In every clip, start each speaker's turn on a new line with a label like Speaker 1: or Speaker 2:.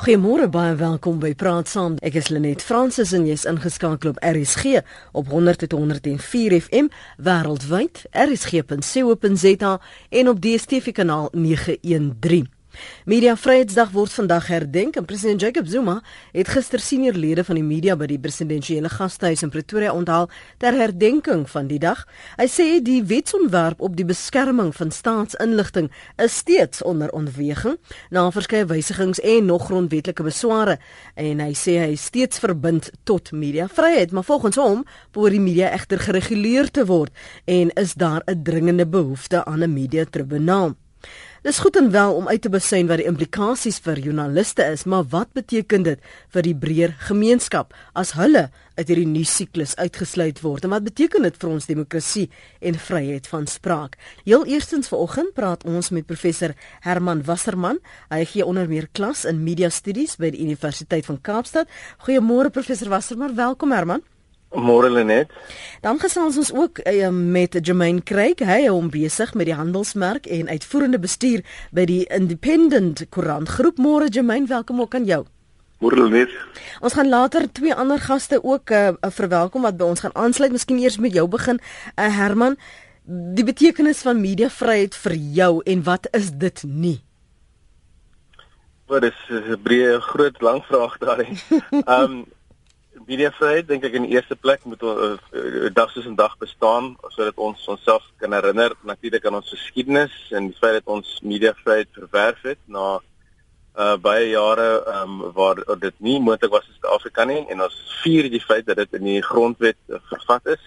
Speaker 1: Goeiemôre baie welkom by Praat Saam. Ek is Lenet Fransis en jy's ingeskakel op RSG op 100.104 FM wêreldwyd, rsg.co.za en op DStv kanaal 913. Media Vryheidsdag word vandag herdenk en president Jacob Zuma het gister senior lede van die media by die presidentsiële gastehuis in Pretoria onthaal ter herdenking van die dag. Hy sê die wetsontwerp op die beskerming van staatsinligting is steeds onder ontweging na verskeie wysigings en nog grondwetlike besware en hy sê hy is steeds verbind tot media vryheid, maar volgens hom behoort die media egter gereguleer te word en is daar 'n dringende behoefte aan 'n media tribunaal. Dis goed en wel om uit te besyn wat die implikasies vir joernaliste is, maar wat beteken dit vir die breër gemeenskap as hulle uit hierdie nuus siklus uitgesluit word? En wat beteken dit vir ons demokrasie en vryheid van spraak? Heel eerstens vanoggend praat ons met professor Herman Wasserman. Hy gee onder meer klas in media studies by die Universiteit van Kaapstad. Goeiemôre professor Wasserman, welkom Herman.
Speaker 2: Môre Lenet.
Speaker 1: Dan gesels ons ook uh, met Jermaine Craig. Hy is hom besig met die handelsmerk en uitvoerende bestuur by die Independent Koerant Groep. Môre Jermaine, welkom ook aan jou.
Speaker 2: Môre Lenet.
Speaker 1: Ons gaan later twee ander gaste ook uh, verwelkom wat by ons gaan aansluit. Miskien eers met jou begin, uh, Herman. Die betekenis van mediavryheid vir jou en wat is dit nie?
Speaker 2: Wat is 'n breë groot lang vraag daarin. Ehm um, mediavryheid dink ek in die eerste plek moet 'n uh, dag soos 'n dag bestaan sodat ons onsself kan herinner natuurlik aan ons geskiedenis en die feit dat ons mediavryheid verwerf het na uh baie jare ehm um, waar dit nie moontlik was in Suid-Afrika nie en ons vier die feit dat dit in die grondwet uh, vervat is.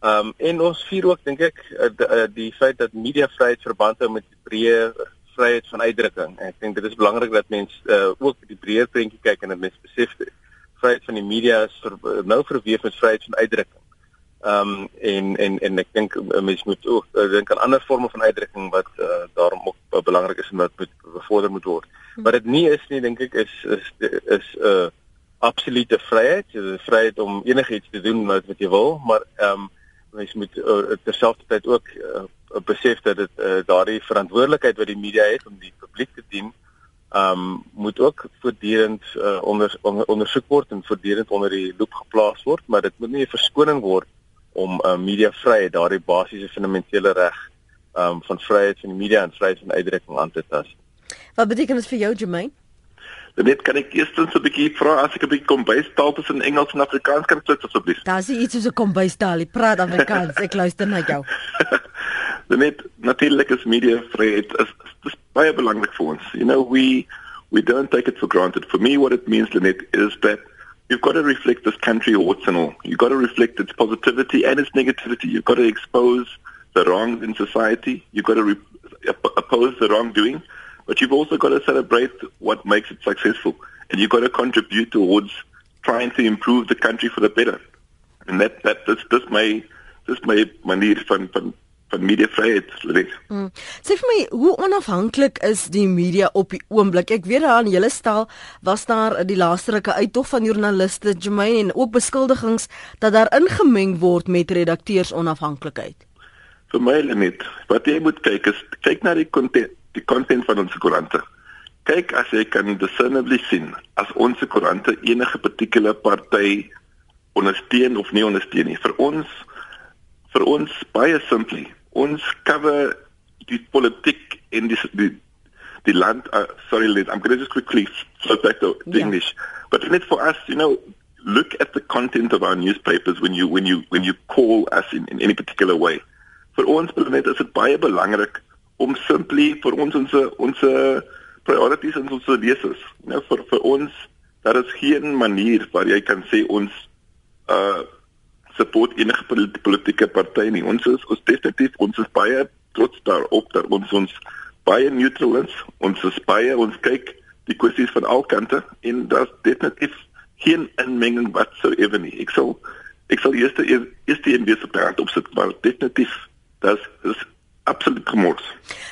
Speaker 2: Ehm um, en ons vier ook dink ek uh, die, uh, die feit dat mediavryheid verband hou met die breë vryheid van uitdrukking. Ek dink dit is belangrik dat mense uh, ook die breër prentjie kyk en dit mens besef dit vryheid van die media is vir, nou verweef met vryheid van uitdrukking. Ehm um, en en en ek dink 'n mens moet ook dink aan ander forme van uitdrukking wat uh, daarom ook uh, belangrik is en wat moet bevorder moet word. Hm. Wat dit nie is nie dink ek is is is 'n uh, absolute vryheid, die vryheid om enigiets te doen wat wat jy wil, maar ehm um, mens moet uh, terselfdertyd ook uh, besef dat dit uh, daardie verantwoordelikheid wat die media het om die publiek te dien um moet ook voortdurend uh, onder, onder ondersoek word en voortdurend onder die loop geplaas word, maar dit moet nie 'n verskoning word om uh, mediavryheid, daardie basiese fundamentele reg um van vryheid van die media en vryheid van uitdrukking aan te tas.
Speaker 1: Wat beteken dit vir jou, Jermaine?
Speaker 3: Net kan ek eers net so 'n bietjie vra as ek 'n bietjie kom bystaal tussen Engels en Afrikaans kan klits asseblief.
Speaker 1: Daar's iets soos 'n kom bystaal, praat Afrikaans. Ek luister na jou.
Speaker 3: Net natuurlik is media vryheid is dis baie belangrik vir ons. You know, we we don't take it for granted. For me what it means Lenet is that you've got to reflect this country warts and all. You've got to reflect its positivity and its negativity. You've got to expose the wrongs in society. You've got to re- oppose the wrongdoing, but you've also got to celebrate what makes it successful. And you've got to contribute towards trying to improve the country for the better. And that that this this may this may manier van van van mediavryheid lê.
Speaker 1: Mm. Sê vir my, hoe onafhanklik is die media op die oomblik? Ek weet daar aan julle stel was daar die laaste ruk uittog van joernaliste Jermaine en ook beskuldigings dat daar ingemeng word met redakteurs onafhanklikheid.
Speaker 3: Vir my net, wat jy moet kyk is kyk na die kontent, die kontent van ons koerante. Kyk as jy kan discernibly sien as ons koerante enige particular party ondersteun of nie ondersteun nie. Vir ons vir ons baie simply ons cover die politiek in die die, die land uh, sorry Liz, I'm going to just quickly flip back to yeah. English but in it for us you know look at the content of our newspapers when you when you when you call us in, in any particular way vir ons net is dit baie belangrik om simply vir ons ons ons priorities en ons lesers you know vir vir ons daar is geen manier waar jy kan sê ons uh support enige politieke party nie. Ons is ons definitief ons is baie trots daarop dat ons ons baie neutral is. Ons is baie ons kyk die kwessies van al kante en daar's definitief geen inmenging wat sou ewe nie. Ek sal ek sal eers eers die NBS op opsit, maar definitief das is absoluut gemors.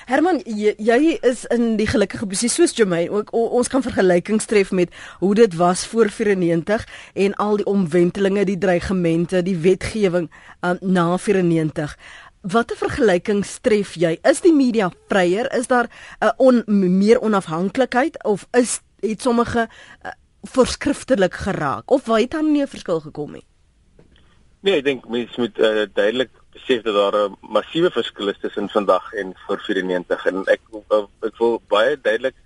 Speaker 1: Herman, jy, jy is in die gelukkige posisie soos Jermaine ook o, ons kan vergelykings tref met hoe dit was voor 94 en al die omwentelinge, die dreigemente, die wetgewing um, na 94. Watter vergelykings tref jy? Is die media vryer? Is daar 'n uh, on, meer onafhanklikheid of is het sommige uh, verskriftelik geraak of waar het dan nie 'n verskil gekom nie?
Speaker 2: Nee, ek dink mense moet uh, duidelik besef dat daar 'n massiewe verskil is tussen vandag en voor 94 en ek ek wil baie duidelik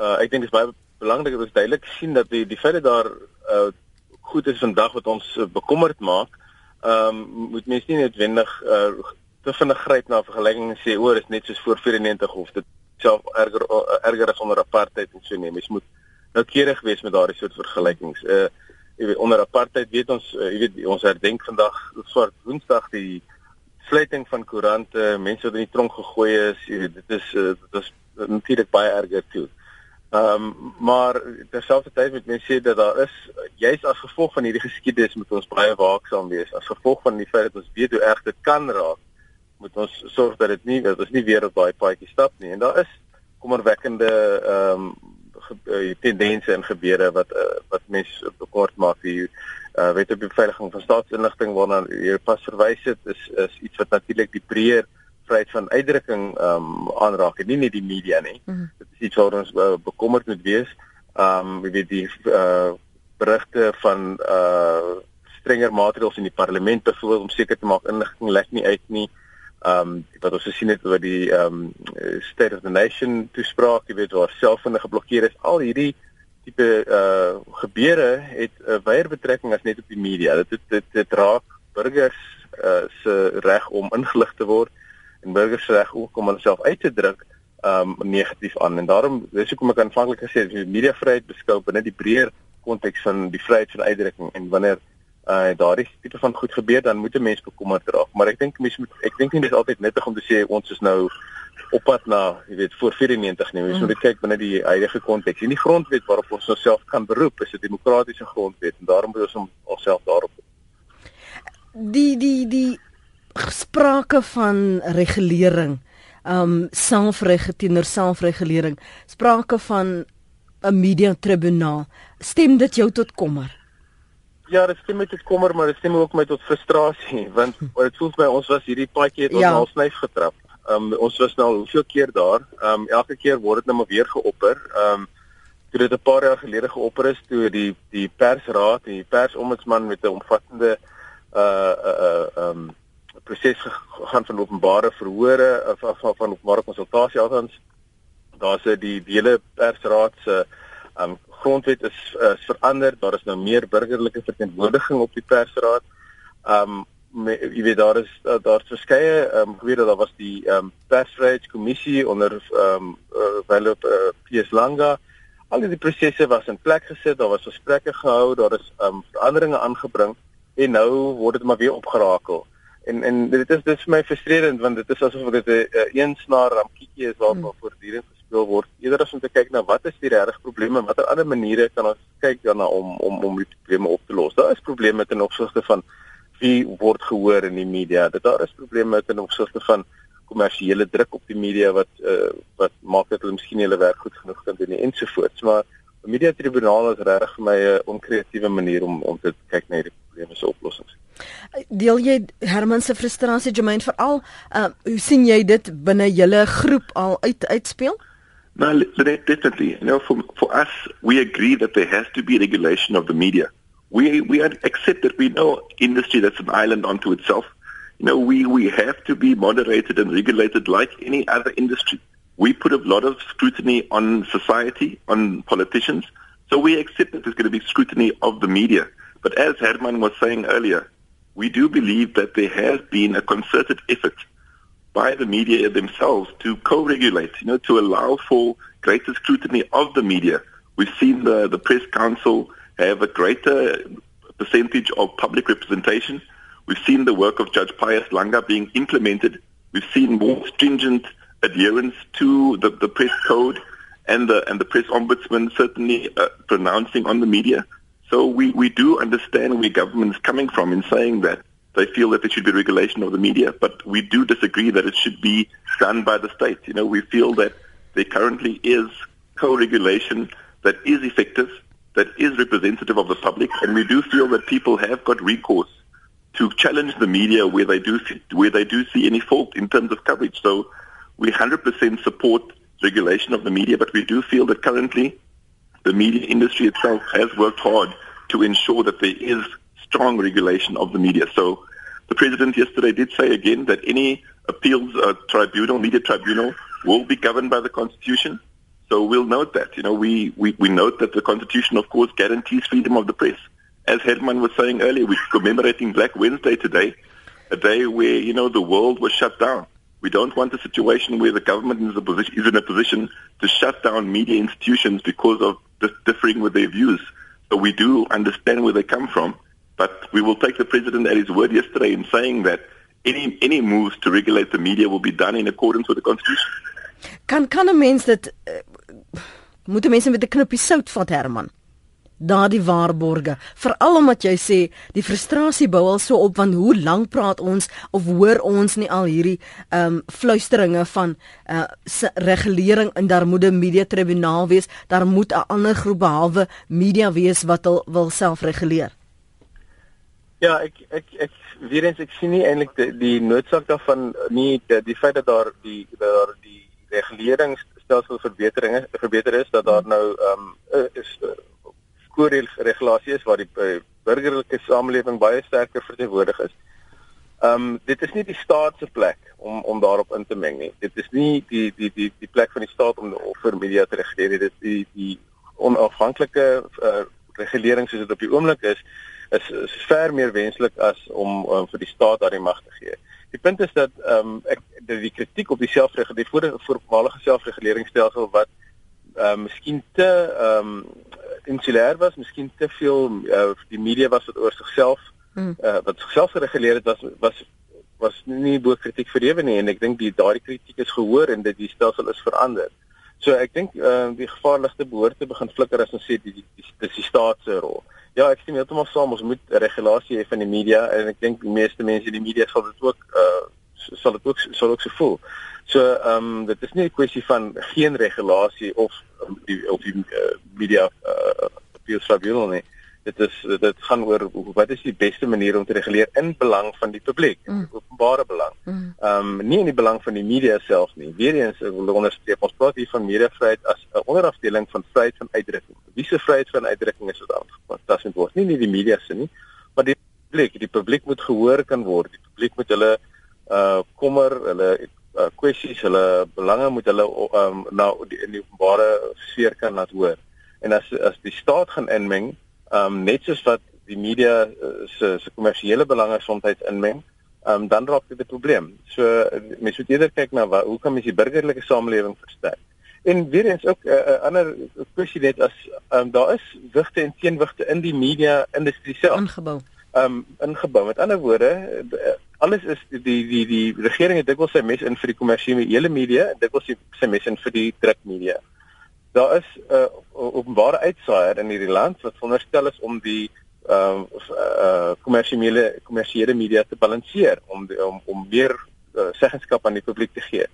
Speaker 2: uh, ek dink dit is baie belangrik dat ons duidelik sien dat die die feit dat daar uh, goed is vandag wat ons uh, bekommerd maak, ehm um, moet mense nie noodwendig uh, te vinnig gryp na vergelykings en sê o, dit is net soos voor 94 of dit self erger erger as onder apartheid en so nee, mens moet noukeurig wees met daardie soort vergelykings. Uh jy weet onder apartheid weet ons uh, jy weet ons herdenk vandag swart woensdag die sluiting van koerante, mense wat in die tronk gegooi is, jy weet dit is uh, dit is natuurlik baie erger toe. Ehm um, maar terselfdertyd moet mense sê dat daar is juis as gevolg van hierdie geskiedenis moet ons baie waaksaam wees. As gevolg van die feit dat ons weet hoe erg dit kan raak moet ons sorg dat dit nie dat ons nie weer op daai paadjie stap nie. En daar is kommerwekkende ehm um, tendense en gebeure wat uh, wat mense bekort maak die uh, wet op beveiliging van staatsinligting waarna jy pas verwys het is is iets wat natuurlik die breër vryheid van uitdrukking ehm um, aanraak en nie net die media nie. Mm -hmm. Dit is iets waar ons uh, bekommerd moet wees. Ehm um, jy weet die uh, berigte van uh strenger maatreëls in die parlement byvoorbeeld om seker te maak inligting lek nie uit nie. Ehm um, wat ons gesien het oor die ehm um, State of the Nation toespraak, jy weet waar selfone geblokkeer is. Al hierdie tipe uh gebeure het 'n uh, wyeer betrekking as net op die media. Dit dit dit, dit raak burgers uh se reg om ingelig te word en burgers se reg ook om hulself uit te druk um negatief aan en daarom dis hoekom ek aanvanklik gesê het die mediavryheid beskou binne die breër konteks van die vryheid van uitdrukking en wanneer uh daardie tipe van goed gebeur dan moet 'n mens bekommerd raak. Maar ek dink mense moet ek dink nie dis altyd nuttig om te sê ons is nou op pad na jy weet voor 94 nie. Mense mm. moet kyk binne die huidige konteks. En die grondwet waarop ons onsself kan beroep is 'n demokratiese grondwet en daarom moet ons onsself daarop
Speaker 1: die die die sprake van regulering um selfregulering selfregulering sprake van 'n media tribunaal stem dit jou tot kommer
Speaker 2: Ja, dit stem my tot kommer, maar dit stem ook my tot frustrasie, want dit voel vir my ons was hierdie paadjie het ons ja. al snyf getrap. Um ons was nou al hoeveel keer daar. Um elke keer word dit nou maar weer geopper. Um toe dit 'n paar jaar gelede geopper is toe die die persraad en die persombudsman met 'n omvattende uh uh uh um proses gegaan van openbare verhore of van van, van openbare konsultasie althans daar's die, die hele persraad se um, grondwet is, is verander. Daar is nou meer burgerlike verteenwoordiging op die persraad. Um me, jy weet daar is daar's verskeie um geweet dat daar was die um persvryheidskommissie onder um uh, wel op uh, PS Langa. Al die prosesse was in plek gesit daar was gesprekke gehou daar is um veranderinge aangebring en nou word dit maar weer opgerakel. En en dit is dis vir my frustrerend want dit is asof dit 'n een snaar rampietjie is waarop hmm. voortdurend gespeel word eerder as om te kyk na wat is die regte probleme watter ander maniere kan ons kyk daarna om om om die probleme op te los. Daar is probleme ten opsigte van wie word gehoor in die media. Dat daar is probleme ten opsigte van kommersiële druk op die media wat uh, wat maak dat hulle miskien hulle werk goed genoeg kan doen ensovoorts. Maar 'n media tribunaal is regtig vir my 'n onkreatiewe manier om om te kyk na hierdie probleme se oplossings.
Speaker 1: Deel jy Herman se frustrasie Jermaine veral uh, hoe sien jy dit binne julle groep al uit uitspeel?
Speaker 3: No, definitely. You know, for for us, we agree that there has to be regulation of the media. We we accept that we know industry that's an island unto itself. You know, we we have to be moderated and regulated like any other industry. We put a lot of scrutiny on society, on politicians. So we accept that there's going to be scrutiny of the media. But as Herman was saying earlier, we do believe that there has been a concerted effort by the media themselves to co-regulate, you know, to allow for greater scrutiny of the media. We've seen the, the press council have a greater percentage of public representation. We've seen the work of Judge Pius Langa being implemented. We've seen more stringent adherence to the, the press code and the, and the press ombudsman certainly uh, pronouncing on the media. So we, we do understand where government is coming from in saying that they feel that there should be regulation of the media, but we do disagree that it should be done by the state. You know, we feel that there currently is co-regulation that is effective, that is representative of the public, and we do feel that people have got recourse to challenge the media where they do see, where they do see any fault in terms of coverage. So we 100% support regulation of the media, but we do feel that currently the media industry itself has worked hard to ensure that there is strong regulation of the media. So the president yesterday did say again that any appeals uh, tribunal, media tribunal, will be governed by the constitution. So we'll note that. You know, we, we, we note that the constitution, of course, guarantees freedom of the press. As Hedman was saying earlier, we're commemorating Black Wednesday today, a day where, you know, the world was shut down. We don't want a situation where the government is, position, is in a position to shut down media institutions because of differing with their views. So we do understand where they come from, but we will take the president at his word yesterday in saying that any any moves to regulate the media will be done in accordance with the constitution.
Speaker 1: Kan kan 'n mens dit uh, moet mense met 'n knippie sout vat Herman? daardie waarborge veral omdat jy sê die frustrasie bou al so op van hoe lank praat ons of hoor ons nie al hierdie ehm um, fluisteringe van uh regulering en daar moet 'n media tribunaal wees daar moet 'n ander groep behalwe media wees wat wil self reguleer
Speaker 2: Ja ek ek ek weer eens ek sien nie eintlik die, die noodsaak daarvan nie die, die feit dat daar die daar die reguleringsstelsel verbeteringe verbeter is dat daar nou ehm um, is uh, koorregulasie is waar die uh, burgerlike samelewing baie sterker verteenwoordig is. Ehm um, dit is nie die staat se plek om om daarop in te meng nie. Dit is nie die die die die plek van die staat om vir media te reguleer nie. Dit is die die onafhanklike uh, regulering soos dit op die oomblik is is, is ver meer wenslik as om um, vir die staat daardie mag te gee. Die punt is dat ehm um, ek die, die kritiek op die selfregulering die voormalige selfreguleringsstelsel wat ehm uh, miskien te ehm um, insulêr was, miskien te veel uh, die media was wat oor sigself hmm. uh, wat sigself gereguleer het was was was nie bo kritiek verhewe nie en ek dink die daardie kritiek is gehoor en dit die stelsel is verander. So ek dink uh, die gevaarligste behoort te begin flikker as ons sê die dis die, die staat se rol. Ja, ek sien heeltemal saam ons moet regulasie hê van die media en ek dink die meeste mense in die media sal dit ook uh, sal dit ook sal ook so voel. So ehm um, dit is nie 'n kwessie van geen regulasie of um, die of die uh, media uh, tribunal nie. Dit is dit gaan oor wat is die beste manier om te reguleer in belang van die publiek, mm. openbare belang. Ehm mm. um, nie in die belang van die media self nie. Weereens ek wil onderstreep ons praat hier van mediavryheid as 'n onderafdeling van vryheid van uitdrukking. Wie se vryheid van uitdrukking is dit aangepas? Dit is word nie nie die media se nie, maar die publiek, die publiek moet gehoor kan word. Die publiek moet hulle uh kommer, hulle uh, kwessies, hulle belange moet hulle um, na die, in die openbare sfeer kan laat hoor. En as as die staat gaan inmeng, um, net soos wat die media uh, se se kommersiële belange soms inmeng, um, dan raak dit 'n probleem. So mense moet eerder kyk na wat, hoe kan mens die burgerlike samelewing versterk? En weer eens ook 'n uh, uh, ander kwessie net as um, daar is wigte en teenwigte in die media industrie self
Speaker 1: ingebou.
Speaker 2: Ehm um, ingebou. Met ander woorde, alles is die die die, die regering het dikwels sy mes in vir die kommersiële media dikwels sy mes in vir die drukmedia. Daar is 'n uh, openbare uitsaaier in hierdie land wat veronderstel is om die ehm uh, uh, kommersiële kommersiële media te balanseer om die, om om meer uh, seggenskap aan die publiek te gee.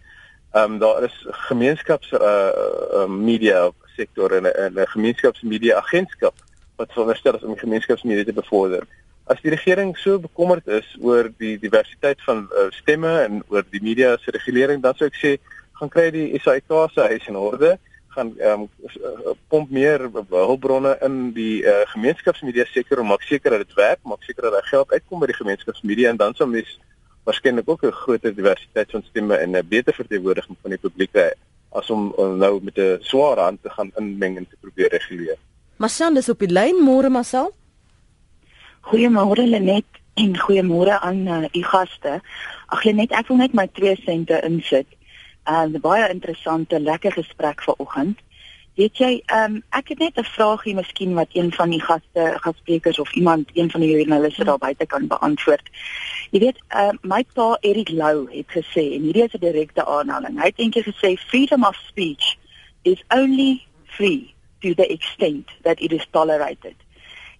Speaker 2: Ehm um, daar is gemeenskaps uh, uh media sektor en 'n gemeenskapsmedia agentskap wat veronderstel is om gemeenskapsmedia te bevorder as die regering so bekommerd is oor die diversiteit van uh, stemme en oor die media se regulering, dan sou ek sê gaan kry die SAK se huis in orde, gaan um, pomp meer hulpbronne in die uh, gemeenskapsmedia sektor om maak seker dat dit werk, maak seker dat daar geld uitkom by die gemeenskapsmedia en dan sou mens waarskynlik ook 'n groter diversiteit van stemme en 'n beter verteenwoordiging van die publiek as om, om nou met 'n swaar hand te gaan inmeng en te probeer reguleer.
Speaker 1: Marcel is op die lyn, môre Marcel.
Speaker 4: Goeiemôre Lenet en goeiemôre aan uh, u gaste. Ag Lenet, ek wil net my 2 sente insit. Uh, 'n Baie interessante, lekker gesprek vanoggend. Weet jy, um, ek het net 'n vraagie miskien wat een van die gaste, gassprekers of iemand, een van die joernaliste hmm. daar buite kan beantwoord. Jy weet, uh, my pa Erik Lou het gesê en hierdie is 'n direkte aanhaling. Hy het eendag gesê freedom of speech is only free to the extent that it is tolerated.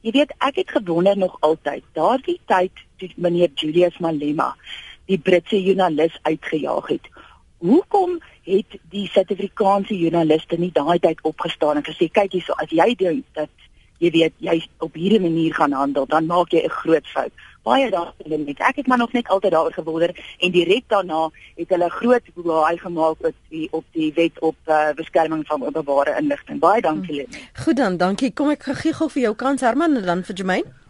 Speaker 4: Jy weet, ek het gewonder nog altyd, daardie tyd toe meneer Julius Malema die Britse joernalis uitgejaag het. Hoekom het die Suid-Afrikaanse joernaliste nie daai tyd opgestaan en gesê kyk hierso as jy dink dat jy weet jy op hierdie manier gaan handel, dan maak jy 'n groot fout. Baie dankie Lenet. Ek het maar nog net altyd daaroor gewonder en direk daarna het hulle groot boei gemaak op die op die wet op uh, beskerming van openbare inligting. Baie dankie Lenet.
Speaker 1: Goed dan, dankie. Kom ek gee gou vir jou kans Herman en dan vir Jermaine.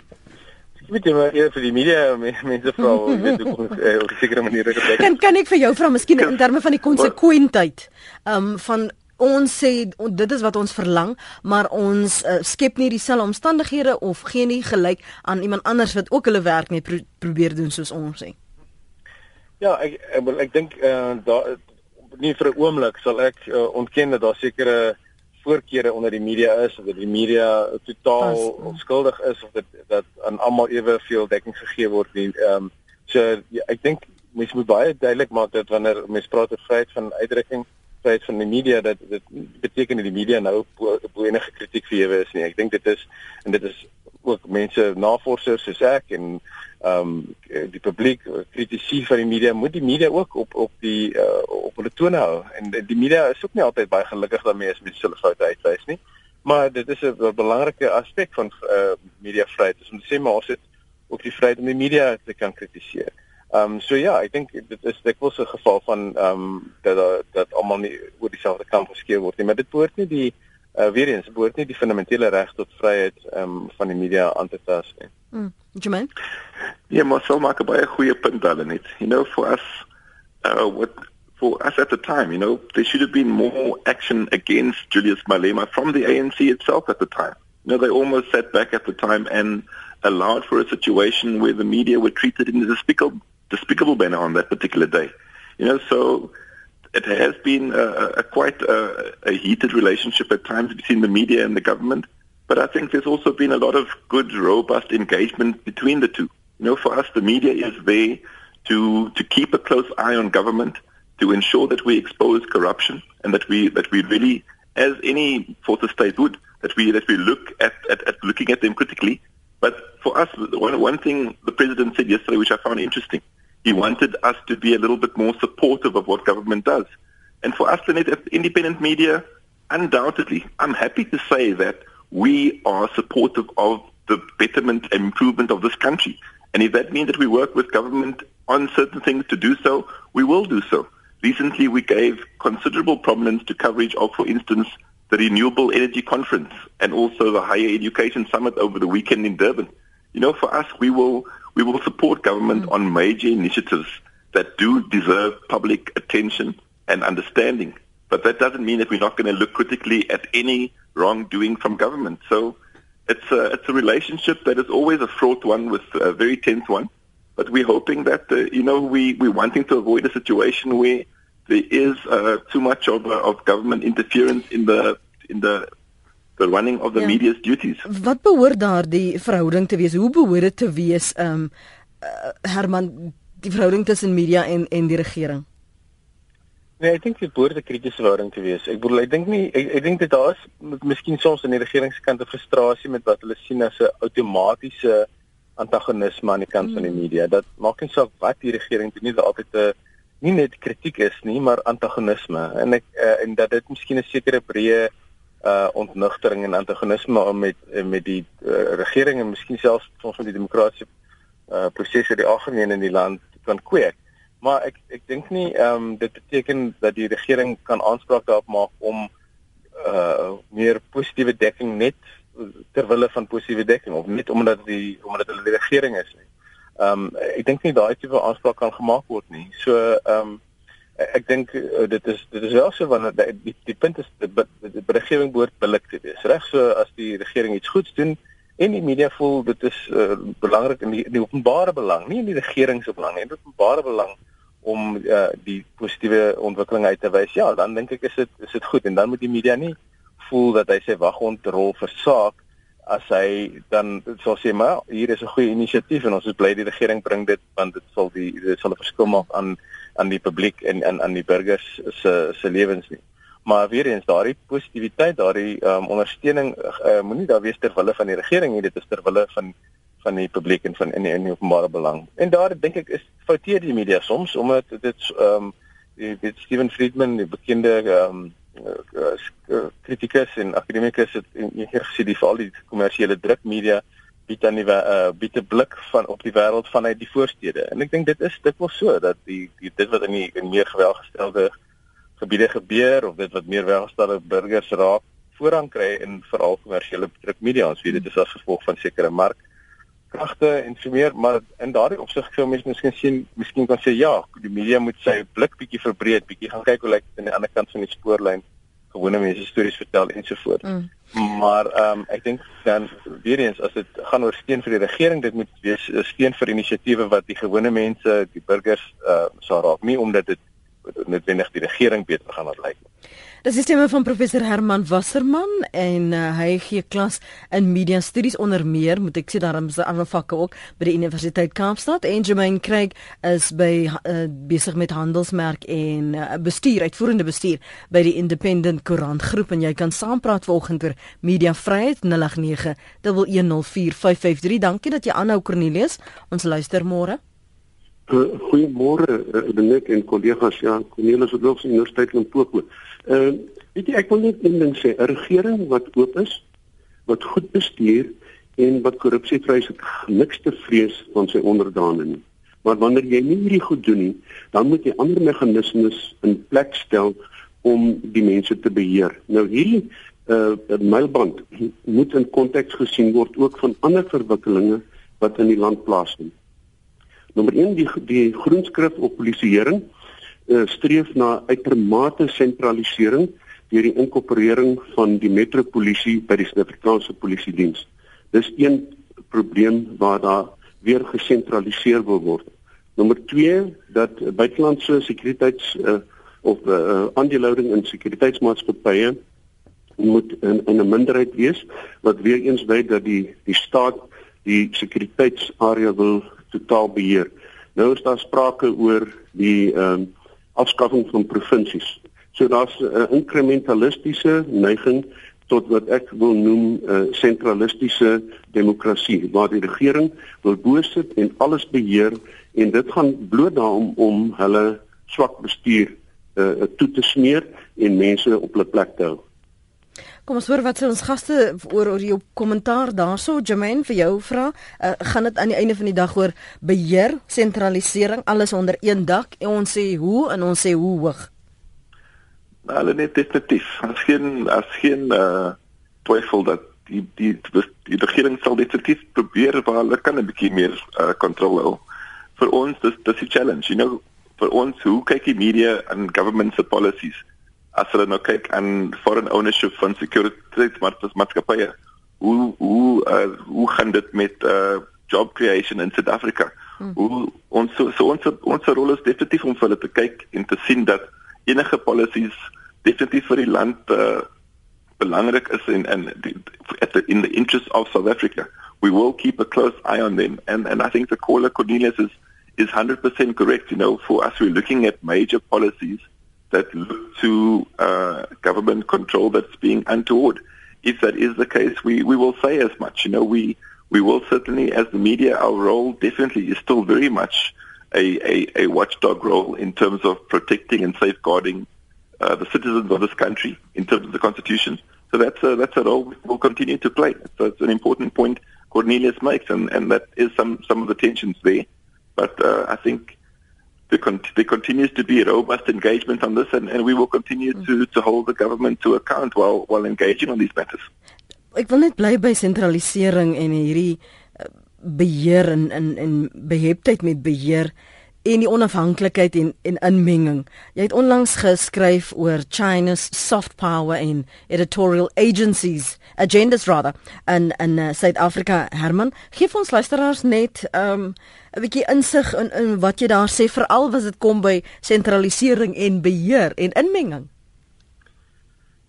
Speaker 2: Ek weet jy maar eers vir die media mense vra, jy weet hoe op 'n sekere manier
Speaker 1: dit. Kan kan ek vir jou vra miskien in terme van die konsekwentheid um van ons sê dit is wat ons verlang, maar ons uh, skep nie dieselfde omstandighede of gee nie gelyk aan iemand anders wat ook hulle werk net pro probeer doen soos ons sê.
Speaker 2: Ja, ek ek, ek dink uh, daar nie vir 'n oomblik sal ek uh, ontken dat daar sekere voorkeure onder die media is of dat die media totaal onskuldig is of dat dat aan almal eweveel dekking gegee word nie. Ehm um, so ja, ek dink mense moet baie duidelik maak dat wanneer mense praat oor vryheid van uitdrukking tyd van die media dat dit beteken dat die media nou bo enige kritiek vir ewe is nie. Ek dink dit is en dit is ook mense navorsers soos ek en ehm um, die publiek kritisie van die media moet die media ook op op die uh, op hulle tone hou en die media is ook nie altyd baie gelukkig daarmee as mense hulle foute uitwys nie. Maar dit is 'n belangrike aspek van uh, mediavryheid. Dis om te sê maar ons het ook die vryheid om die media te kan kritiseer. Ehm um, so ja, ek dink dit is dikwels 'n geval van ehm um, dat dat almal nie oor dieselfde kamp geskeer word nie, maar dit behoort nie die uh, weer eens behoort nie die fundamentele reg tot vryheid ehm um, van die media aan te tas nie.
Speaker 1: Mm.
Speaker 3: Maar sou maak 'n baie goeie punt daar net. You know for us uh what for us at the time, you know, there should have been more action against Julius Malema from the ANC itself at the time. You know, they almost sat back at the time and allowed for a situation where the media were treated in a despicable despicable manner on that particular day. You know, so it has been a, a quite a, a heated relationship at times between the media and the government. But I think there's also been a lot of good, robust engagement between the two. You know, for us, the media is there to to keep a close eye on government, to ensure that we expose corruption, and that we that we really, as any fourth estate would, that we that we look at, at, at looking at them critically. But for us, one one thing the president said yesterday, which I found interesting, he wanted us to be a little bit more supportive of what government does. And for us, the independent media, undoubtedly, I'm happy to say that we are supportive of the betterment and improvement of this country. And if that means that we work with government on certain things to do so, we will do so. Recently, we gave considerable prominence to coverage of, for instance, the Renewable Energy Conference and also the Higher Education Summit over the weekend in Durban. You know, for us, we will we will support government mm. on major initiatives that do deserve public attention and understanding. But that doesn't mean that we're not going to look critically at any wrongdoing from government. So it's a, it's a relationship that is always a fraught one with a very tense one. But we're hoping that, uh, you know, we, we're wanting to avoid a situation where there is uh, too much of, uh, of government interference in the, in the the running of the ja. media's duties.
Speaker 1: Wat behoort daardie verhouding te wees? Hoe behoort dit te wees? Ehm um, uh, Herman, die verhouding tussen media en en die regering.
Speaker 2: Nee, ek dink dit behoort 'n kritiese verhouding te wees. Ek bedoel, ek dink nie ek, ek dink dit daar is miskien soms aan die regeringskant 'n frustrasie met wat hulle sien as 'n outomatiese antagonisme aan die kant hmm. van die hmm. media. Dat maak nie saak wat die regering doen nie, dat altyd 'n nie net kritiek is nie, maar antagonisme. En ek uh, en dat dit miskien 'n sekere breë uh ontnugtering en antagonisme met met die uh, regering en miskien selfs soms van die demokratiese uh prosesse die algemeen in die land kan kweek. Maar ek ek dink nie ehm um, dit beteken dat die regering kan aanspraak daarop maak om uh meer positiewe dekking net ter wille van positiewe dekking of net omdat die omdat hulle die regering is nie. Ehm um, ek dink nie daai tipe aanspraak kan gemaak word nie. So ehm um, ek dink uh, dit is dit is wel so wanneer die, die, die punt is die, die, die regering behoort billik te wees reg so as die regering iets goeds doen en die media voel dit is uh, belangrik in die, die openbare belang nie in die regering se belang nie in die openbare belang om uh, die positiewe ontwikkeling uit te wys. Ja dan dink ek is dit is dit goed. En dan moet die media nie voel dat hy sy waghondrol versaak as hy dan sal sê maar hier is 'n goeie inisiatief en ons is bly die regering bring dit want dit sal die dit sal 'n verskil maak aan aan die publiek en aan aan die burgers se se lewens nie. Maar weer eens daardie positiwiteit, daardie um, ondersteuning uh, moenie daar wees ter wille van die regering nie, dit is ter wille van van die publiek en van in in die openbare belang. En daar dink ek is fouteer die media soms omdat dit ehm um, die Steven Friedman, die bekende ehm um, kritikus en akademikus het hier gesien die veral die kommersiële drukmedia bied aan die uh, bied 'n blik van op die wêreld vanuit die voorstede. En ek dink dit is dit was so dat die, die dit wat in die in meer gewelgestelde gebiede gebeur of dit wat meer welgestelde burgers raak voorrang kry in veral kommersiële drukmedia. Ons weet dit is as gevolg van sekere mark kragte en so meer, maar in daardie opsig sou mense miskien sien, miskien kan sê ja, die media moet sy blik bietjie verbreek, bietjie gaan kyk hoe lyk dit aan die ander kant van die spoorlyn, gewone mense stories vertel en so voort. Mm. Maar ehm um, ek dink dan weer eens as dit gaan oor steun vir die regering, dit moet wees steun vir inisiatiewe wat die gewone mense, die burgers uh sal raak, nie omdat dit noodwendig die regering beter gaan laat lyk nie.
Speaker 1: Dis die stemme van professor Herman Wasserman en uh, hy gee klas in media studies onder meer, moet ek sê daarom is 'n ander vakke ook by die Universiteit Kaapstad. En Jermaine Craig is by uh, besig met handelsmerk en uh, bestuur, uitvoerende bestuur by die Independent Koerant groep en jy kan saampraat vanoggend oor media vryheid 089 1104553. Dankie dat jy aanhou Cornelius. Ons luister môre.
Speaker 5: Uh, Goeiemôre Benet en kollegas ja, Cornelius het ook in Universiteit in Limpopo. Ehm uh, weet jy ek wil net een ding sê, 'n regering wat oop is, wat goed bestuur en wat korrupsievry is, het niks te vrees van sy onderdane nie. Maar wanneer jy nie hierdie goed doen nie, dan moet jy ander meganismes in plek stel om die mense te beheer. Nou hierdie uh mylband moet in konteks gesien word ook van ander verwikkelinge wat in die land plaasvind. Nommer 1 die die groenskrif op polisieering uh, streef na uitermate sentralisering deur die inkorporering van die metropolisie by die Suid-Afrikaanse Polisie Diens. Dis een probleem waar daar weer gesentraliseer word. Nommer 2 dat buitelandse sekuriteits uh, of uh, aandelehouding in sekuriteitsmaatskappye moet in, in 'n minderheid wees wat weer eens wys dat die die staat die sekuriteitsarea wil totaal beheer. Nou is daar sprake oor die ehm um, afskaffing van provinsies. So daar's 'n uh, inkrementalistiese neiging tot wat ek wil noem 'n uh, sentralistiese demokrasie waar die regering wil bosit en alles beheer en dit gaan bloot daarom om hulle swak bestuur uh, toe te smeer en mense op hulle plek te hou.
Speaker 1: Kom ons hoor wat sê ons gaste oor oor jou kommentaar daarso Jermaine vir jou vra. Uh, gaan dit aan die einde van die dag oor beheer, sentralisering, alles onder een dak en ons sê hoe en ons sê hoe hoog.
Speaker 3: Nou, hulle net definitief. As geen as geen uh twyfel dat die die die regering sal definitief probeer waar hulle kan 'n bietjie meer uh kontrole hou. Vir ons dis dis 'n challenge, you know, vir ons hoe kyk die media en government se policies as hulle nou kyk aan foreign ownership van sekuriteitsmaatskappye hoe hoe uh, hoe gaan dit met uh, job creation in Suid-Afrika hmm. hoe ons so, so ons ons rol is definitief om vir hulle te kyk en te sien dat enige policies definitief vir die land uh, belangrik is en en in the interest of South Africa. We will keep a close eye on them. And and I think the caller Cornelius is is 100% correct. You know for us we're looking at major policies that look to uh, government control that's being untoward. If that is the case, we, we will say as much. You know, we we will certainly, as the media, our role definitely is still very much a, a, a watchdog role in terms of protecting and safeguarding uh, the citizens of this country in terms of the Constitution. So that's a, that's a role we will continue to play. So it's an important point Cornelius makes, and, and that is some, some of the tensions there. But uh, I think there, con- there continues to be robust engagement on this, and, and we will continue mm. to, to hold the government to account while, while engaging on these matters.
Speaker 1: Ek wil net bly by sentralisering en hierdie uh, beheer en en en beheptheid met beheer en die onafhanklikheid en en inmenging. Jy het onlangs geskryf oor China's soft power en editorial agencies, agendas rather, in in uh, Suid-Afrika. Herman, gee vir ons luisteraars net um 'n bietjie insig in in wat jy daar sê veral as dit kom by sentralisering en beheer en inmenging.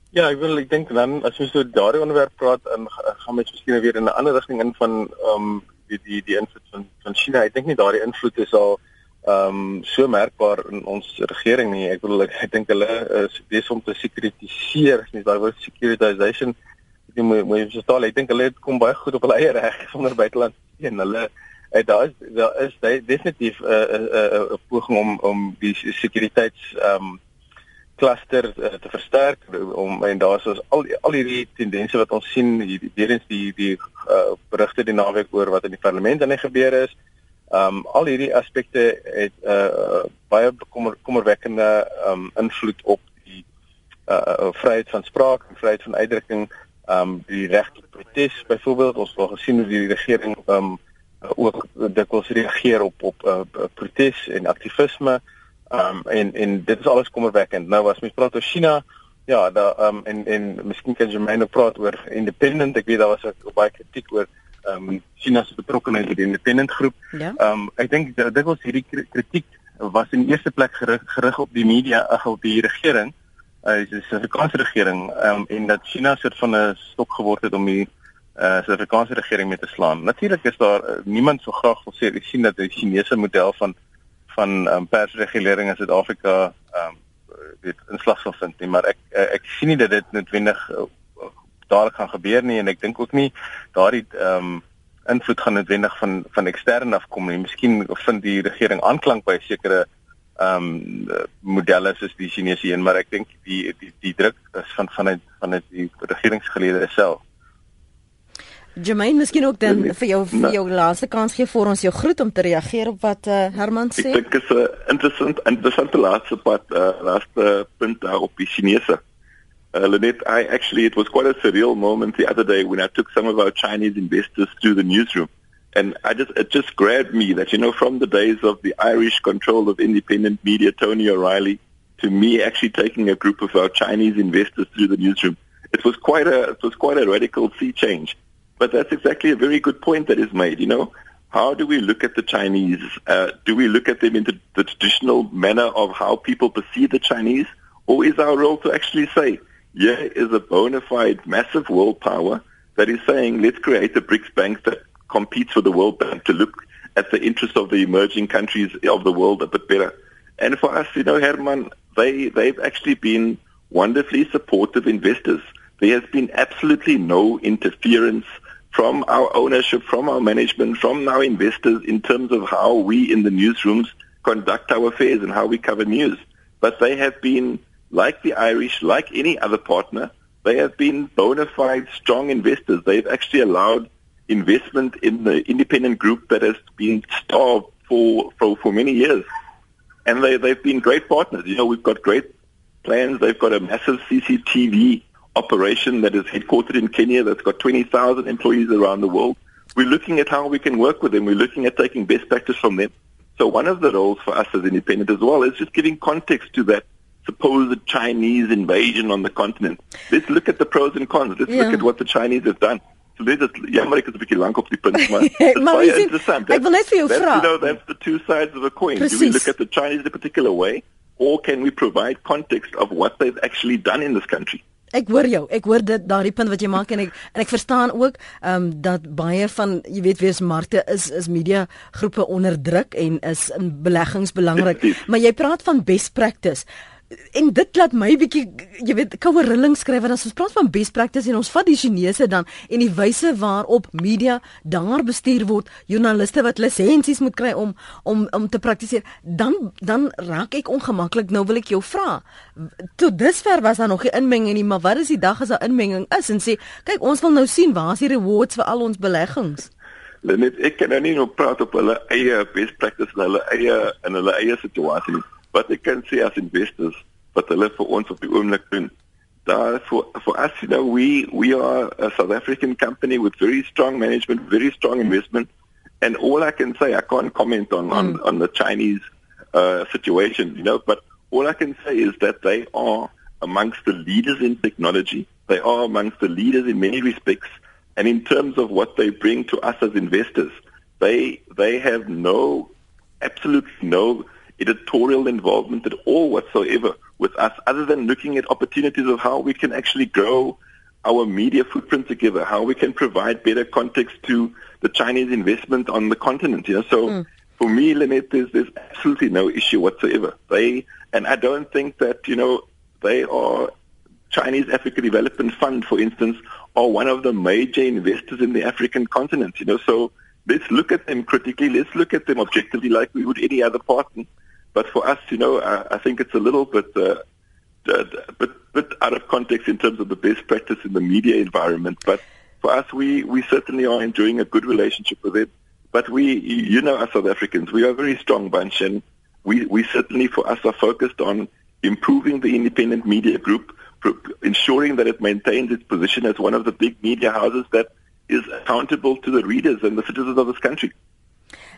Speaker 2: Ja, ek wil ek dink dan as ons so daardie onderwerp praat en gaan mens miskien weer in 'n ander rigting in van ehm um, die die die invloed van van China. Ek dink nie daardie invloed is al ehm um, so merkbaar in ons regering nie. Ek bedoel ek, ek dink hulle is besig om te sekuritiseer, nie daai woord securitization. Ek moet moet verstaan, ek dink hulle kom baie goed op hulle eie reg sonder buiteland en hulle uh, daar is daar is definitief 'n uh, 'n uh, 'n uh, poging om om die sekuriteits ehm um, kluster uh, te versterk om en daar's ons al al hierdie tendense wat ons sien hierdie weer eens die die uh, berigte die naweek oor wat in die parlement aan die gebeur is. Um al hierdie aspekte het 'n uh, baie kommer, kommerwekkende um invloed op die uh, vryheid van spraak en vryheid van uitdrukking, um die reg tot protes byvoorbeeld. Ons het gesien hoe die regering um ook dikwels reageer op op uh, protes en aktivisme. Um en en dit is alles kommerwekkend. Nou as mens praat oor China, ja, daar um en en miskien kan jy my nou praat oor independent. Ek weet daar was 'n baie kritiek oor um China se betrokkeheid by die independent groep.
Speaker 1: Ja.
Speaker 2: Um ek dink dit was hierdie kritiek was in eerste plek gerig, gerig op die media, ag op die regering. Uh die Suid-Afrikaanse regering um en dat China soort van 'n stok geword het om die uh Suid-Afrikaanse regering mee te slaan. Natuurlik is daar uh, niemand so graag wil sê sien dat die Chinese model van van um, persregulering in Suid-Afrika ehm um, weet inslag sal vind nie, maar ek uh, ek sien nie dat dit noodwendig uh, dadelik gaan gebeur nie en ek dink ook nie daardie ehm um, invloed gaan noodwendig van van ekstern afkom nie. Miskien vind die regering aanklank by sekere ehm um, modelle soos die Chinese een, maar ek dink die die die druk is van vanuit vanuit die regeringsgeleerde self.
Speaker 1: Jermaine, miskien ook dan vir jou vir jou laaste kans gee vir ons jou groet om te reageer op wat uh, Herman sê.
Speaker 3: Ek dink is 'n interessant interessante laaste pad uh, laaste punt daar op die Chinese. Uh, Lenet, I actually it was quite a surreal moment the other day when I took some of our Chinese investors to the newsroom. And I just it just grabbed me that you know from the days of the Irish control of independent media Tony O'Reilly to me actually taking a group of our Chinese investors through the newsroom. It was quite a it was quite a radical sea change. But that's exactly a very good point that is made. You know, how do we look at the Chinese? Uh, do we look at them in the, the traditional manner of how people perceive the Chinese? Or is our role to actually say, here is a bona fide massive world power that is saying, let's create a BRICS bank that competes for the World Bank to look at the interests of the emerging countries of the world a bit better. And for us, you know, Herman, they, they've actually been wonderfully supportive investors. There has been absolutely no interference from our ownership, from our management, from our investors in terms of how we in the newsrooms conduct our affairs and how we cover news. But they have been, like the Irish, like any other partner, they have been bona fide strong investors. They've actually allowed investment in the independent group that has been starved for, for, for many years. And they, they've been great partners. You know, we've got great plans. They've got a massive CCTV operation that is headquartered in Kenya that's got 20,000 employees around the world. We're looking at how we can work with them. We're looking at taking best practice from them. So one of the roles for us as independent as well is just giving context to that supposed Chinese invasion on the continent. Let's look at the pros and cons. Let's yeah. look at what the Chinese have done. So let us jammer ek is 'n bietjie lank op die punt maar
Speaker 1: dit is interessant. Ek wil net vir jou vra.
Speaker 3: You know that's the two sides of a coin. Precies. Do we look at the Chinese in a particular way or can we provide context of what they've actually done in this country?
Speaker 1: Ek hoor jou. Ek hoor dit daardie punt wat jy maak en ek en ek verstaan ook ehm um, dat baie van jy weet wees markte is is media groepe onderdruk en is in beleggings belangrik. Maar jy praat van best practice en dit laat my bietjie jy weet koue rilling skryf want as ons praat van best practice en ons vat die Chinese dan en die wyse waarop media daar bestuur word joernaliste wat lisensies moet kry om om om te praktiseer dan dan raak ek ongemaklik. Nou wil ek jou vra tot dusver was daar nog nie inmenging nie maar wat is die dag as daar inmenging is en sê kyk ons wil nou sien waar is die rewards vir al ons beleggings?
Speaker 3: Net ek kan nou nie nog praat op hulle eie best practice hulle eie in hulle eie situasie nie wat ek kan sê as investors wat hulle vir ons op die oomblik doen. Daar for for us you know we we are a South African company with very strong management, very strong investment and all I can say I can't comment on mm. on on the Chinese uh situation, you know, but all I can say is that they are amongst the leaders in technology. They are amongst the leaders in many respects and in terms of what they bring to us as investors, they they have no absolutely no editorial involvement at all whatsoever with us other than looking at opportunities of how we can actually grow our media footprint together, how we can provide better context to the Chinese investment on the continent. You know? So mm. for me, Lynette, there's, there's absolutely no issue whatsoever. They, and I don't think that, you know, they are Chinese Africa Development Fund, for instance, are one of the major investors in the African continent. You know, so let's look at them critically. Let's look at them objectively, like we would any other partner. But for us, you know, I, I think it's a little bit uh, bit, bit out of context in terms of the best practice in the media environment. But for us, we, we certainly are enjoying a good relationship with it. But we, you know, as South Africans, we are a very strong bunch, and we, we certainly, for us, are focused on improving the independent media group, ensuring that it maintains its position as one of the big media houses that is accountable to the readers and the citizens of this country.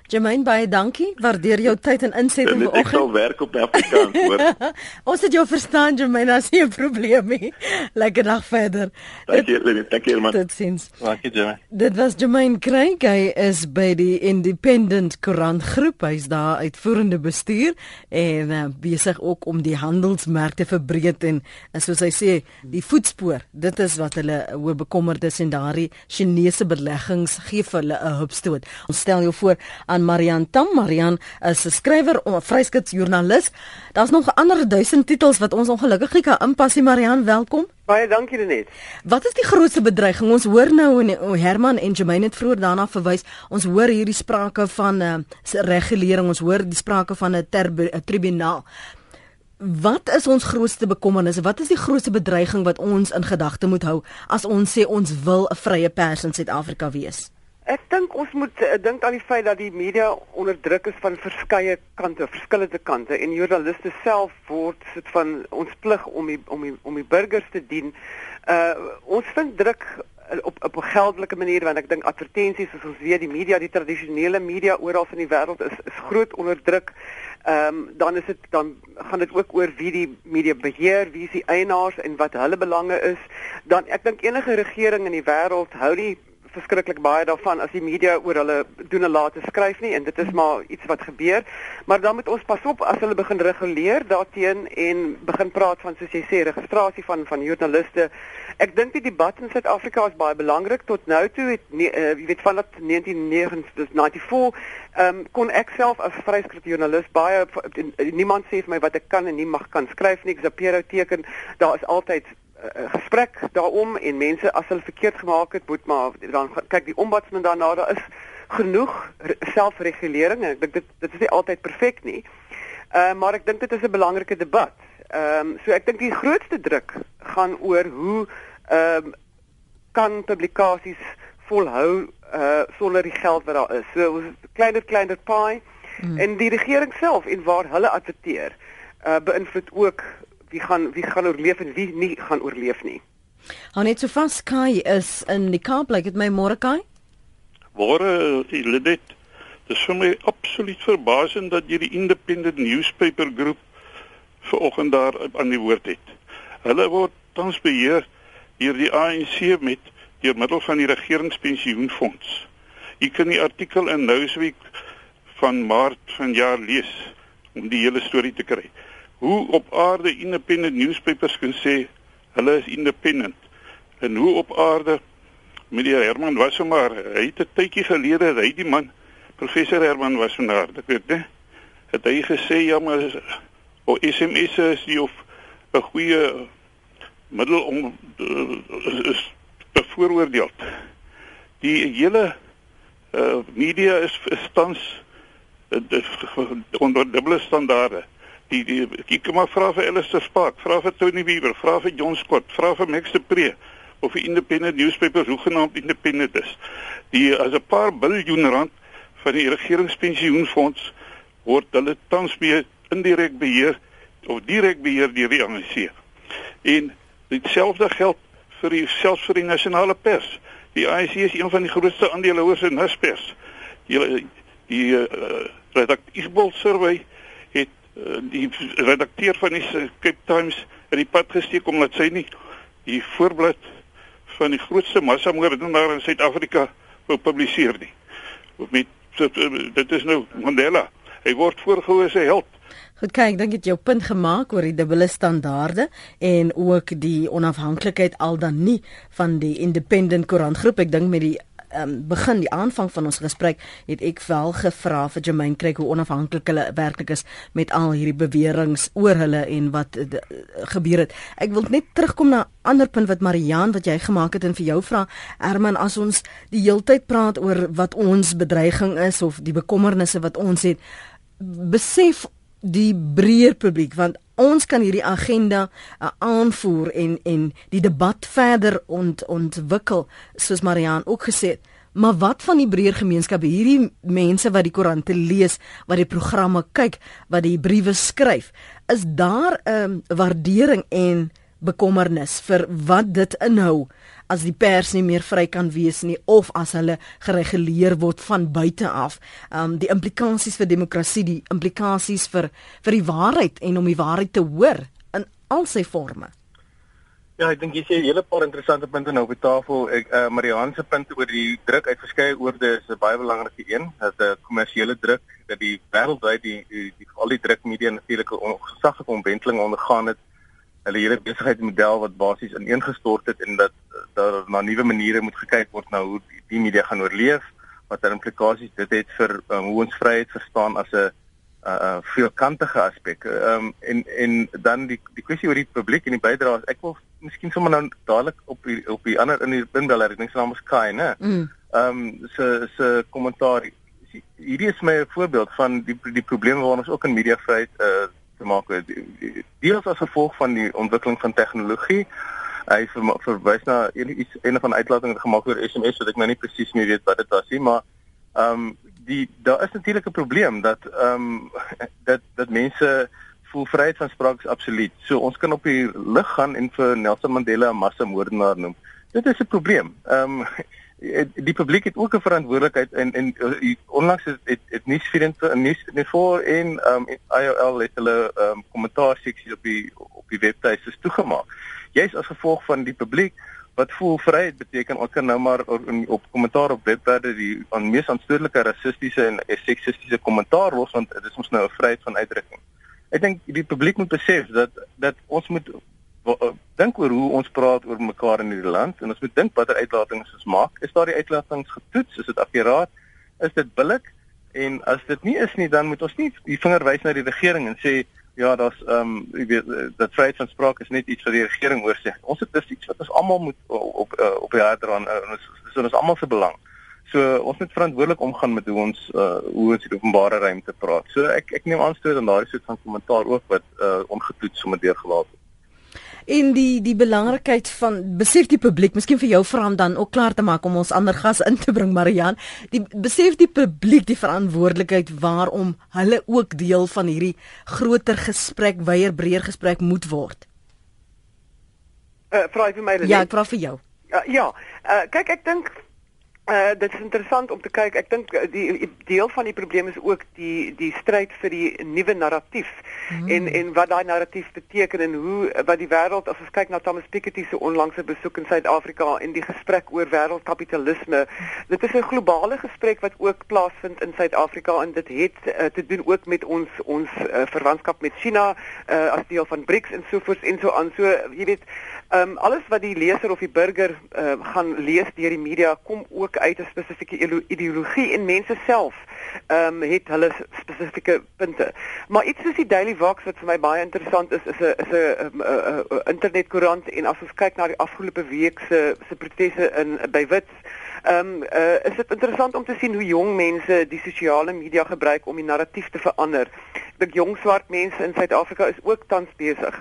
Speaker 1: Jermaine baie dankie. Waardeer jou tyd en insetting
Speaker 3: vanoggend. Ek sal werk op Afrikaans, hoor.
Speaker 1: Ons het jou verstaan, Jermaine, as jy 'n probleem het. Lekker dag verder.
Speaker 3: Dankie, Lenny. Dankie, man.
Speaker 1: Tot sins.
Speaker 2: Dankie, Jermaine.
Speaker 1: Dit was Jermaine Craig. Hy is by die Independent Koerant groep. Hy's daar uitvoerende bestuur en uh, besig ook om die handelsmerk te verbreek en, en soos hy sê, die voetspoor. Dit is wat hulle oor bekommerd is en daardie Chinese beleggings gee vir hulle 'n hupstoot. Ons stel jou voor aan Marian Tam. Marian is 'n skrywer, 'n vryskutjoernalis. Daar's nog ander duisend titels wat ons ongelukkig nie kan inpas nie, Marian. Welkom.
Speaker 6: Baie dankie Renet.
Speaker 1: Wat is die grootste bedreiging? Ons hoor nou en Herman en Jermaine het vroeër daarna verwys. Ons hoor hierdie sprake van 'n uh, regulering. Ons hoor die sprake van 'n tribunaal. Wat is ons grootste bekommernis? Wat is die grootste bedreiging wat ons in gedagte moet hou as ons sê ons wil 'n vrye pers in Suid-Afrika wees?
Speaker 6: Ek dink ons moet uh, dink aan die feit dat die media onder druk is van verskeie kante, verskillende kante en joernaliste self word sit van ons plig om die, om die, om die burgers te dien. Uh ons vind druk eh, op op 'n geldelike manier want ek dink advertensies soos ons weet die media, die tradisionele media oral in die wêreld is is groot onder druk. Ehm um, dan is dit dan gaan dit ook oor wie die media beheer, wie is die eienaars en wat hulle belange is. Dan ek dink enige regering in die wêreld hou die verskriklik baie daarvan as die media oor hulle doen en late skryf nie en dit is maar iets wat gebeur. Maar dan moet ons pas op as hulle begin reguleer daarteen en begin praat van soos jy sê registrasie van van joernaliste. Ek dink die debat in Suid-Afrika is baie belangrik tot nou toe het uh, jy weet van dat 1994 ehm um, kon ek self as vryskrif joernalis baie niemand sê vir my wat ek kan en nie mag kan skryf nie. Ek is op Piero teken. Daar is altyd 'n uh, gesprek daaroom en mense as hulle verkeerd gemaak het, moet maar dan kyk die ombudsman daarna, daar is genoeg selfregulering en ek dink dit dit is nie altyd perfek nie. Ehm uh, maar ek dink dit is 'n belangrike debat. Ehm um, so ek dink die grootste druk gaan oor hoe ehm um, kan publikasies volhou uh sonder die geld wat daar is. So kleiner kleiner paai hmm. en die regering self en waar hulle adverteer uh beïnvloed ook wie gaan wie gaan oorleef en wie nie gaan oorleef nie.
Speaker 1: Hou net so vas Kai is in die Kaap, like dit my môre Kai.
Speaker 7: Môre die Lidet. Dit is vir my absoluut verbasend dat jy die Independent Newspaper Groep vanoggend daar aan die woord het. Hulle word tans beheer deur die ANC met deur middel van die regeringspensioenfonds. Jy kan die artikel in Newsweek van Maart vanjaar lees om die hele storie te kry hoe op aarde independent newspapers kan sê hulle is independent. En hoe op aarde meneer Herman Wassenaar hy het 'n tydjie gelede hy die man professor Herman Wassenaar ek weet né het hy gesê ja maar o SMS is die of 'n goeie middel om uh, is bevooroordeel die hele uh, media is tans uh, onder dubbele standaarde die die kom maar vra vir Alistair Spark, vra vir Tony Weaver, vra vir John Scott, vra vir Max de Pre of die independent newspaper hoegenaamd independent is. Die as 'n paar biljoen rand van die regeringspensioenfonds word hulle tans mee indirek beheer of direk beheer deur die ANC. En dieselfde geld vir die selfs vir die nasionale pers. Die ANC is een van die grootste aandeelhouers in Naspers. Die die uh, redaktiebol survey Eh, die redakteur van die Cape Times het die pad gesteek omdat sy nie die voorblad van die grootste massamoordenaar in Suid-Afrika wou publiseer nie. Met dit is nou Mandela. Hy word voorgehou as 'n held.
Speaker 1: Goed kyk, dink jy jou punt gemaak oor die dubbele standaarde en ook die onafhanklikheid al dan nie van die independent koerantgroep. Ek dink met die um, begin die aanvang van ons gesprek het ek wel gevra vir Jermaine kyk hoe onafhanklik hulle werklik is met al hierdie beweringe oor hulle en wat uh, gebeur het. Ek wil net terugkom na 'n ander punt wat Marian wat jy gemaak het en vir jou vra Herman as ons die heeltyd praat oor wat ons bedreiging is of die bekommernisse wat ons het besef die breër publiek want ons kan hierdie agenda uh, aanvoer en en die debat verder ont, ontwikkel soos Marian ook gesê het. Maar wat van die breër gemeenskap, hierdie mense wat die koerante lees, wat die programme kyk, wat die briewe skryf, is daar 'n um, waardering en bekommernis vir wat dit inhou as die pers nie meer vry kan wees nie of as hulle gereguleer word van buite af. Um die implikasies vir demokrasie, die implikasies vir vir die waarheid en om die waarheid te hoor in al sy forme.
Speaker 2: Ja, ek dink jy sê 'n hele paar interessante punte nou op die tafel. Ek uh, Marianne se punt oor die druk uit verskeie oorde is 'n baie belangrike een. Dat 'n kommersiële druk dat die wêreldwyd die, die, die al die drukmedia natuurlik 'n ongesaglike omwenteling ondergaan het hulle hele besigheidsmodel wat basies ineengestort het en dat daar na nuwe maniere moet gekyk word na hoe die, die media gaan oorleef, wat er implikasies dit het vir um, hoe ons vryheid verstaan as 'n uh, uh, veelkantige aspek. Ehm um, en en dan die die kwessie oor die publiek en die bydraes. Ek wil miskien sommer nou dadelik op die op die ander in die binbeller, ek dink sy naam is Kai, né? Ehm um, se se kommentaar hierdie is my 'n voorbeeld van die die probleme waarna ons ook in mediavryheid uh te maak het. Deels as gevolg van die ontwikkeling van tegnologie. Hy ver, verwys na iets een van uitlatings gemaak oor SMS wat ek nou nie presies meer weet wat dit was nie, maar ehm um, die daar is natuurlik 'n probleem dat ehm um, dat dat mense voel vryheid van spraak is absoluut. So ons kan op die lig gaan en vir Nelson Mandela 'n massamoordenaar noem. Dit is 'n probleem. Ehm um, Eh, die publiek het ook 'n verantwoordelikheid en en uh, onlangs het het, het nuus 24 nuus net voor en um IOL het hulle um kommentaar seksie op die op die webtuis is toegemaak. Jy's as gevolg van die publiek wat voel vryheid beteken ons kan nou maar op kommentaar op webwerwe die aan mees aanstoorlike rassistiese en seksistiese kommentaar los want dit is ons nou 'n vryheid van uitdrukking. Ek dink die publiek moet besef dat dat ons moet Eh, dink oor hoe ons praat oor mekaar in hierdie land en ons moet dink watter uitlatings ons maak. Is daar die uitlatings getoets? Is dit akkuraat? Is dit billik? En as dit nie is nie, dan moet ons nie die vinger wys na die regering en sê ja, daar's ehm um, jy weet eh, dat vryheid van spraak is net iets vir die regering oorsig. Ons het dis iets wat ons almal moet op op, op die hart dra en ons is ons almal se belang. So ons moet verantwoordelik omgaan met hoe ons uh, hoe ons die openbare ruimte praat. So ek ek neem aanstoot aan daardie soort van kommentaar ook wat uh, ongetoets sommer deurgelaat word
Speaker 1: en die die belangrikheid van besef die publiek, miskien vir jou vra om dan ook klaar te maak om ons ander gas in te bring Marian. Die besef die publiek die verantwoordelikheid waarom hulle ook deel van hierdie groter gesprek, weier breër gesprek moet word.
Speaker 6: Uh vra vir my.
Speaker 1: Ja, ek vra vir jou.
Speaker 6: Uh, ja, uh, kyk ek dink Uh dit is interessant om te kyk. Ek dink die deel van die probleem is ook die die stryd vir die nuwe narratief mm. en en wat daai narratief beteken en hoe wat die wêreld as ons kyk na Thomas Piketty se onlangse besoek in Suid-Afrika en die gesprek oor wêreldkapitalisme. Dit is 'n globale gesprek wat ook plaasvind in Suid-Afrika en dit het uh, te doen ook met ons ons uh, verwantskap met China uh, as deel van BRICS en so voort en so aan. So jy weet, ehm um, alles wat die leser of die burger uh, gaan lees deur die media kom ook uit 'n spesifieke ideologie en mense self ehm um, het hulle spesifieke punte. Maar iets soos die Daily Vox wat vir my baie interessant is, is 'n is 'n internetkoerant en as ons kyk na die afgelope week se se proteste in by Wits Ehm um, uh, is dit interessant om te sien hoe jong mense die sosiale media gebruik om die narratief te verander. Ek dink jong swart mense in Suid-Afrika is ook tans besig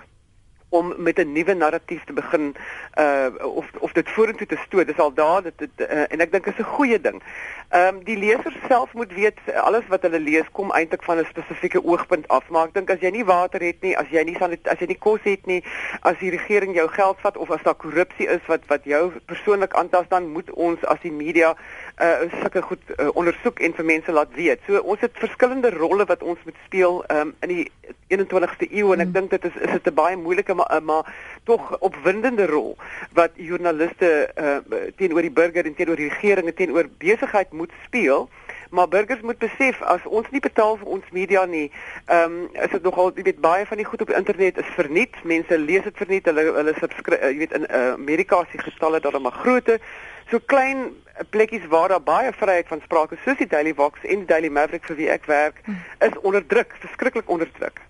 Speaker 6: om met 'n nuwe narratief te begin uh of of dit vorentoe te stoot. Dis al daar dit, dit uh, en ek dink is 'n goeie ding. Ehm um, die leser self moet weet alles wat hulle lees kom eintlik van 'n spesifieke oogpunt af. Maar ek dink as jy nie water het nie, as jy nie as jy nie kos het nie, as die regering jou geld vat of as daar korrupsie is wat wat jou persoonlik aantas, dan moet ons as die media uh sulke goed uh, ondersoek en vir mense laat weet. So ons het verskillende rolle wat ons moet speel um, in die 21ste eeu en ek mm. dink dit is is dit 'n baie moeilike maar uh, maar tog opwindende rol wat joernaliste uh, teenoor die burger en teenoor die regering en teenoor besigheid moet speel. Maar burgers moet besef as ons nie betaal vir ons media nie, ehm um, is dit nogal jy weet baie van die goed op die internet is verniet. Mense lees dit verniet. Hulle hulle subskryf jy weet in uh, Amerika se gestalle daar maar groote so klein plekkies waar daar baie vryheid van sprake soos die Daily Vox en die Daily Maverick vir wie ek werk is onderdruk, verskriklik onderdruk.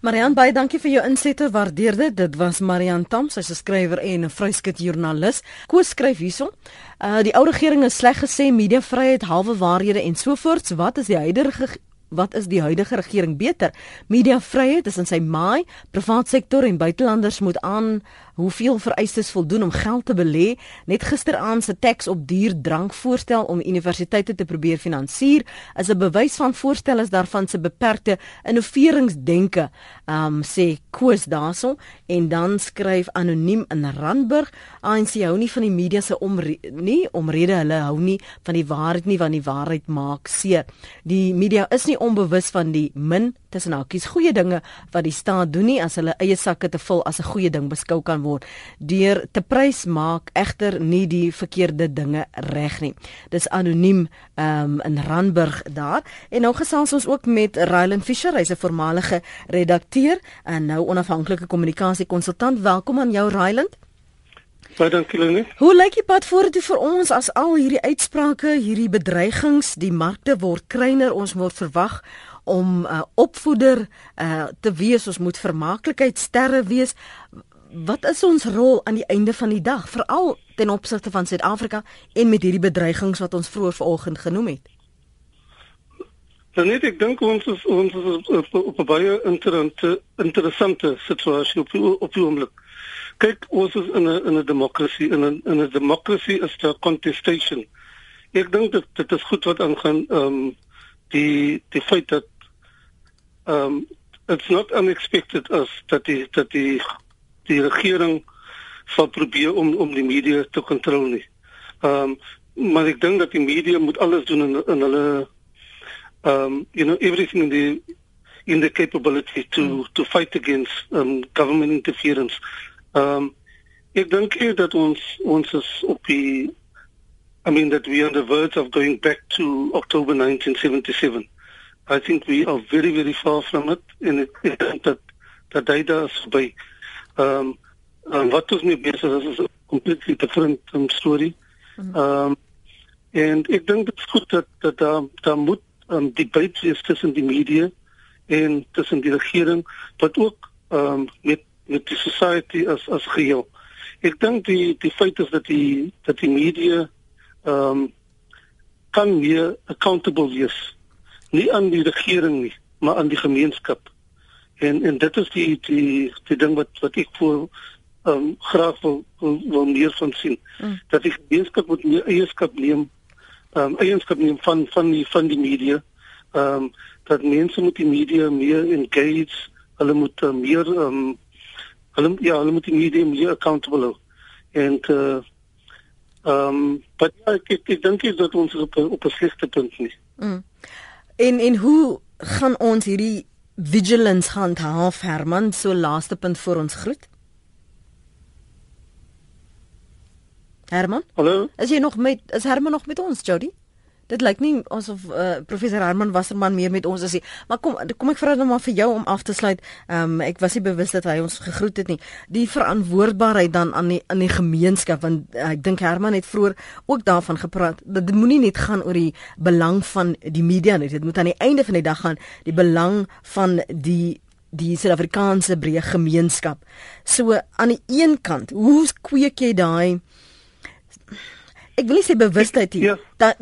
Speaker 1: Marian baie dankie vir jou insette, waardeer dit. Dit was Marian Tam, sy's 'n skrywer en 'n vryskut joernalis. Koos skryf hierson. Uh die ou regering het sleg gesê mediavryheid, halwe waarhede en so voort. Wat is die huidige wat is die huidige regering beter? Media vryheid is in sy maai, privaat sektor en buitelanders moet aan hoeveel vereistes voldoen om geld te belê. Net gisteraand se tax op duur drank voorstel om universiteite te probeer finansier is 'n bewys van voorstellers daarvan se beperkte innoveringsdenke. Um sê Koos daarso en dan skryf anoniem in Randburg, ANC hou nie van die media se om nie omrede hulle hou nie van die waarheid nie want die waarheid maak seer. Die media is nie onbewus van die min tussen hakies goeie dinge wat die staat doen nie as hulle eie sakke te vul as 'n goeie ding beskou kan word deur te prys maak egter nie die verkeerde dinge reg nie. Dis anoniem um, in Randburg daar. En nou gesels ons ook met Rylan Fisher hy's 'n voormalige redakteur en nou onafhanklike kommunikasiekonsultant. Welkom aan jou Rylan
Speaker 8: Baie dankie Lene.
Speaker 1: Hoe lyk die pad vorentoe vir ons as al hierdie uitsprake, hierdie bedreigings, die markte word kleiner, ons word verwag om 'n uh, opvoeder uh, te wees, ons moet vermaaklikheidsterre wees. Wat is ons rol aan die einde van die dag, veral ten opsigte van Suid-Afrika en met hierdie bedreigings wat ons vroeër vanoggend genoem het?
Speaker 8: Dan net ek dink ons is ons is op 'n baie interessante interessante situasie op op die oomblik. Kyk, ons is in 'n in 'n demokrasie in 'n in 'n demokrasie is daar contestation. Ek dink dit dit is goed wat aangaan ehm um, die die feit dat um it's not unexpected as dat die dat die die regering sal probeer om om die media te kontroleer nie. Um maar ek dink dat die media moet alles doen in in hulle um you know everything in the in the capability to mm. to fight against um government interference. Um ek dink hier dat ons ons is op die I mean that we are on the verge of going back to October 1977. I think we are very very far from it and ek dink dat dat hy daar is by um, um, wat ons mee besig is is 'n completely different um, story. Mhm. Ehm um, en ek dink dit is goed dat dat daar daar moet um, debate wees tussen die media en tussen die regering wat ook um, met met die society as as geheel. Ek dink die die feit is dat die dat die media ehm um, kan meer accountable wees nie aan die regering nie, maar aan die gemeenskap. En en dit is die die die ding wat wat ek voor ehm um, graag wil, wil wil meer van sien. Mm. Dat die gemeenskap moet meer eierskap neem, ehm um, eierskap neem van van die van die media. Ehm um, dat mense moet die media meer engage, hulle moet uh, meer ehm um, hulle ja, hulle moet die media meer accountable hou. En uh ehm um, maar ja, ek ek, ek dink dat ons op op 'n slegte punt is. Mm.
Speaker 1: En en hoe gaan ons hierdie vigilance handhaaf Herman so laaste punt vir ons groet? Herman?
Speaker 8: Hallo.
Speaker 1: Is jy nog met is Herman nog met ons, Jody? Dit lyk nie asof uh, professor Herman Wasserman meer met ons is nie. Maar kom kom ek vra nou maar vir jou om af te sluit. Ehm um, ek was nie bewus dat hy ons gegroet het nie. Die verantwoordbaarheid dan aan die aan die gemeenskap want uh, ek dink Herman het vroeër ook daarvan gepraat. Dit moenie net gaan oor die belang van die media nie. Dit moet aan die einde van die dag gaan die belang van die die Suid-Afrikaanse breë gemeenskap. So aan die een kant, hoe kweek jy daai ek wil sê bewustheid hier ja. dat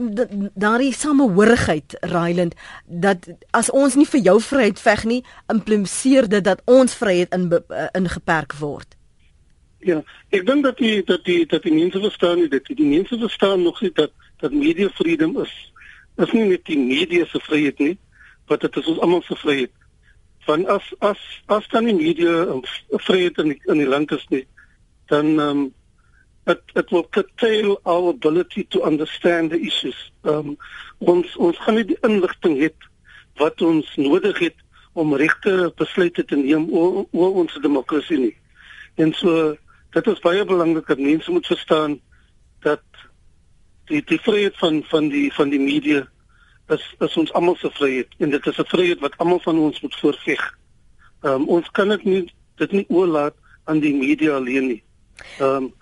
Speaker 1: daardie samehorigheid Ryland dat as ons nie vir jou vryheid veg nie impliseer dit dat ons vryheid in ingeperk word.
Speaker 8: Ja, ek dink dat die dat die dat die mense verstaan nie dat die, die mense verstaan nog nie dat dat media freedom is is nie net die media se vryheid nie, maar dit is ons almal se vryheid. Van as as as dan die media um, vryheid in die, in die land is nie, dan um, it it will curtail our ability to understand the issues. Um ons ons gaan nie die inligting hê wat ons nodig het om regte besluite te neem oor, oor ons demokrasie nie. En so dit is baie belangrik dat mense moet verstaan dat die die vryheid van van die van die media is is ons almal se vryheid en dit is 'n vryheid wat almal van ons moet voorveg. Um ons kan dit nie dit nie oorlaat aan die media alleen nie. Um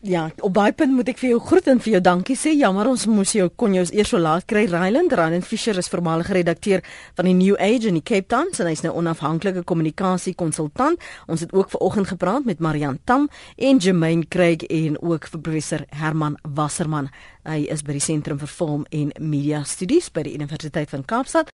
Speaker 1: Ja, op daai punt moet ek vir jou groet en vir jou dankie sê. Jammer ons moes jou kon jou eers so laat kry. Ryland, Ryland Fisher is voormalige redakteur van die New Age in die Cape Town en hy's nou onafhanklike kommunikasie konsultant. Ons het ook vanoggend gepraat met Marian Tam en Jermaine Craig en ook vir professor Herman Wasserman. Hy is by die Sentrum vir Film en Media Studies by die Universiteit van Kaapstad.